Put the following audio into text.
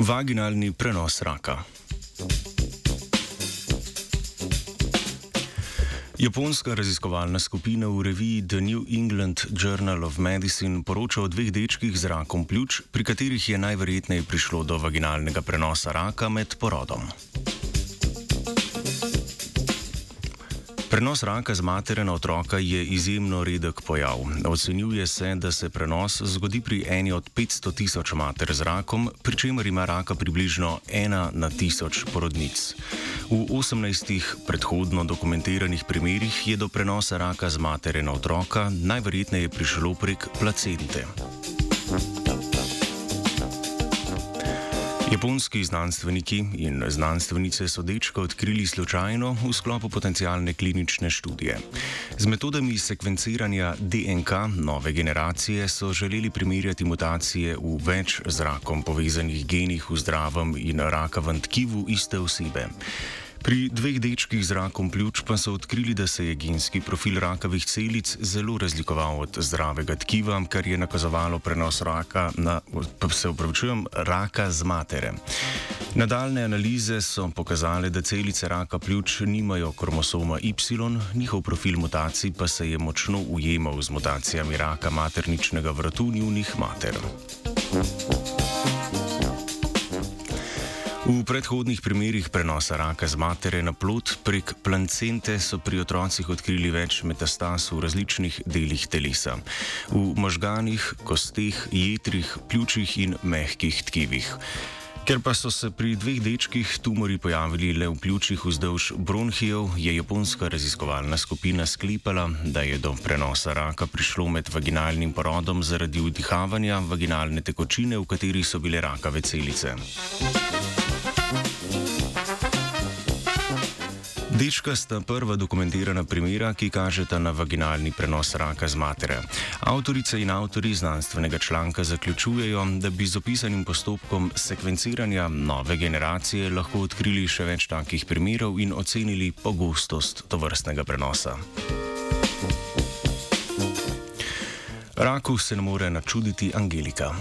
Vaginalni prenos raka. Japonska raziskovalna skupina v reviji The New England Journal of Medicine poroča o dveh dečkih z rakom pljuč, pri katerih je najverjetneje prišlo do vaginalnega prenosa raka med porodom. Prenos raka z matere na otroka je izjemno redek pojav. Ocenjuje se, da se prenos zgodi pri eni od 500 tisoč mater z rakom, pri čemer ima raka približno ena na tisoč porodnic. V 18 predhodno dokumentiranih primerjih je do prenosa raka z matere na otroka najverjetneje prišlo prek placente. Japonski znanstveniki in znanstvenice so dečka odkrili slučajno v sklopu potencijalne klinične študije. Z metodami sekvenciranja DNK nove generacije so želeli primerjati mutacije v več z rakom povezanih genih v zdravem in rakavem tkivu iste osebe. Pri dveh dečkih z rakom pljuč pa so odkrili, da se je genski profil rakavih celic zelo razlikoval od zdravega tkiva, kar je nakazovalo prenos raka, na, se upravičujem, raka z matere. Nadaljne analize so pokazale, da celice raka pljuč nimajo kromosoma Y, njihov profil mutacij pa se je močno ujemal z mutacijami raka materničnega vratu njunih mater. Thank you. V predhodnih primerjih prenosa raka z matere na plod prek placente so pri otrocih odkrili več metastas v različnih delih telesa: v možganih, kosteh, jetrih, pljučih in mehkih tkivih. Ker pa so se pri dveh dečkih tumori pojavili le v pljučih vzdolž bronhijev, je japonska raziskovalna skupina sklepala, da je do prenosa raka prišlo med vaginalnim porodom zaradi vdihavanja vaginalne tekočine, v kateri so bile rakave celice. Dečka sta prva dokumentirana primera, ki kažeta na vaginalni prenos raka z matere. Avtorice in avtori znanstvenega članka zaključujejo, da bi z opisanim postopkom sekvenciranja nove generacije lahko odkrili še več takih primerov in ocenili pogostost tovrstnega prenosa. Raku se ne more načuditi Angelika.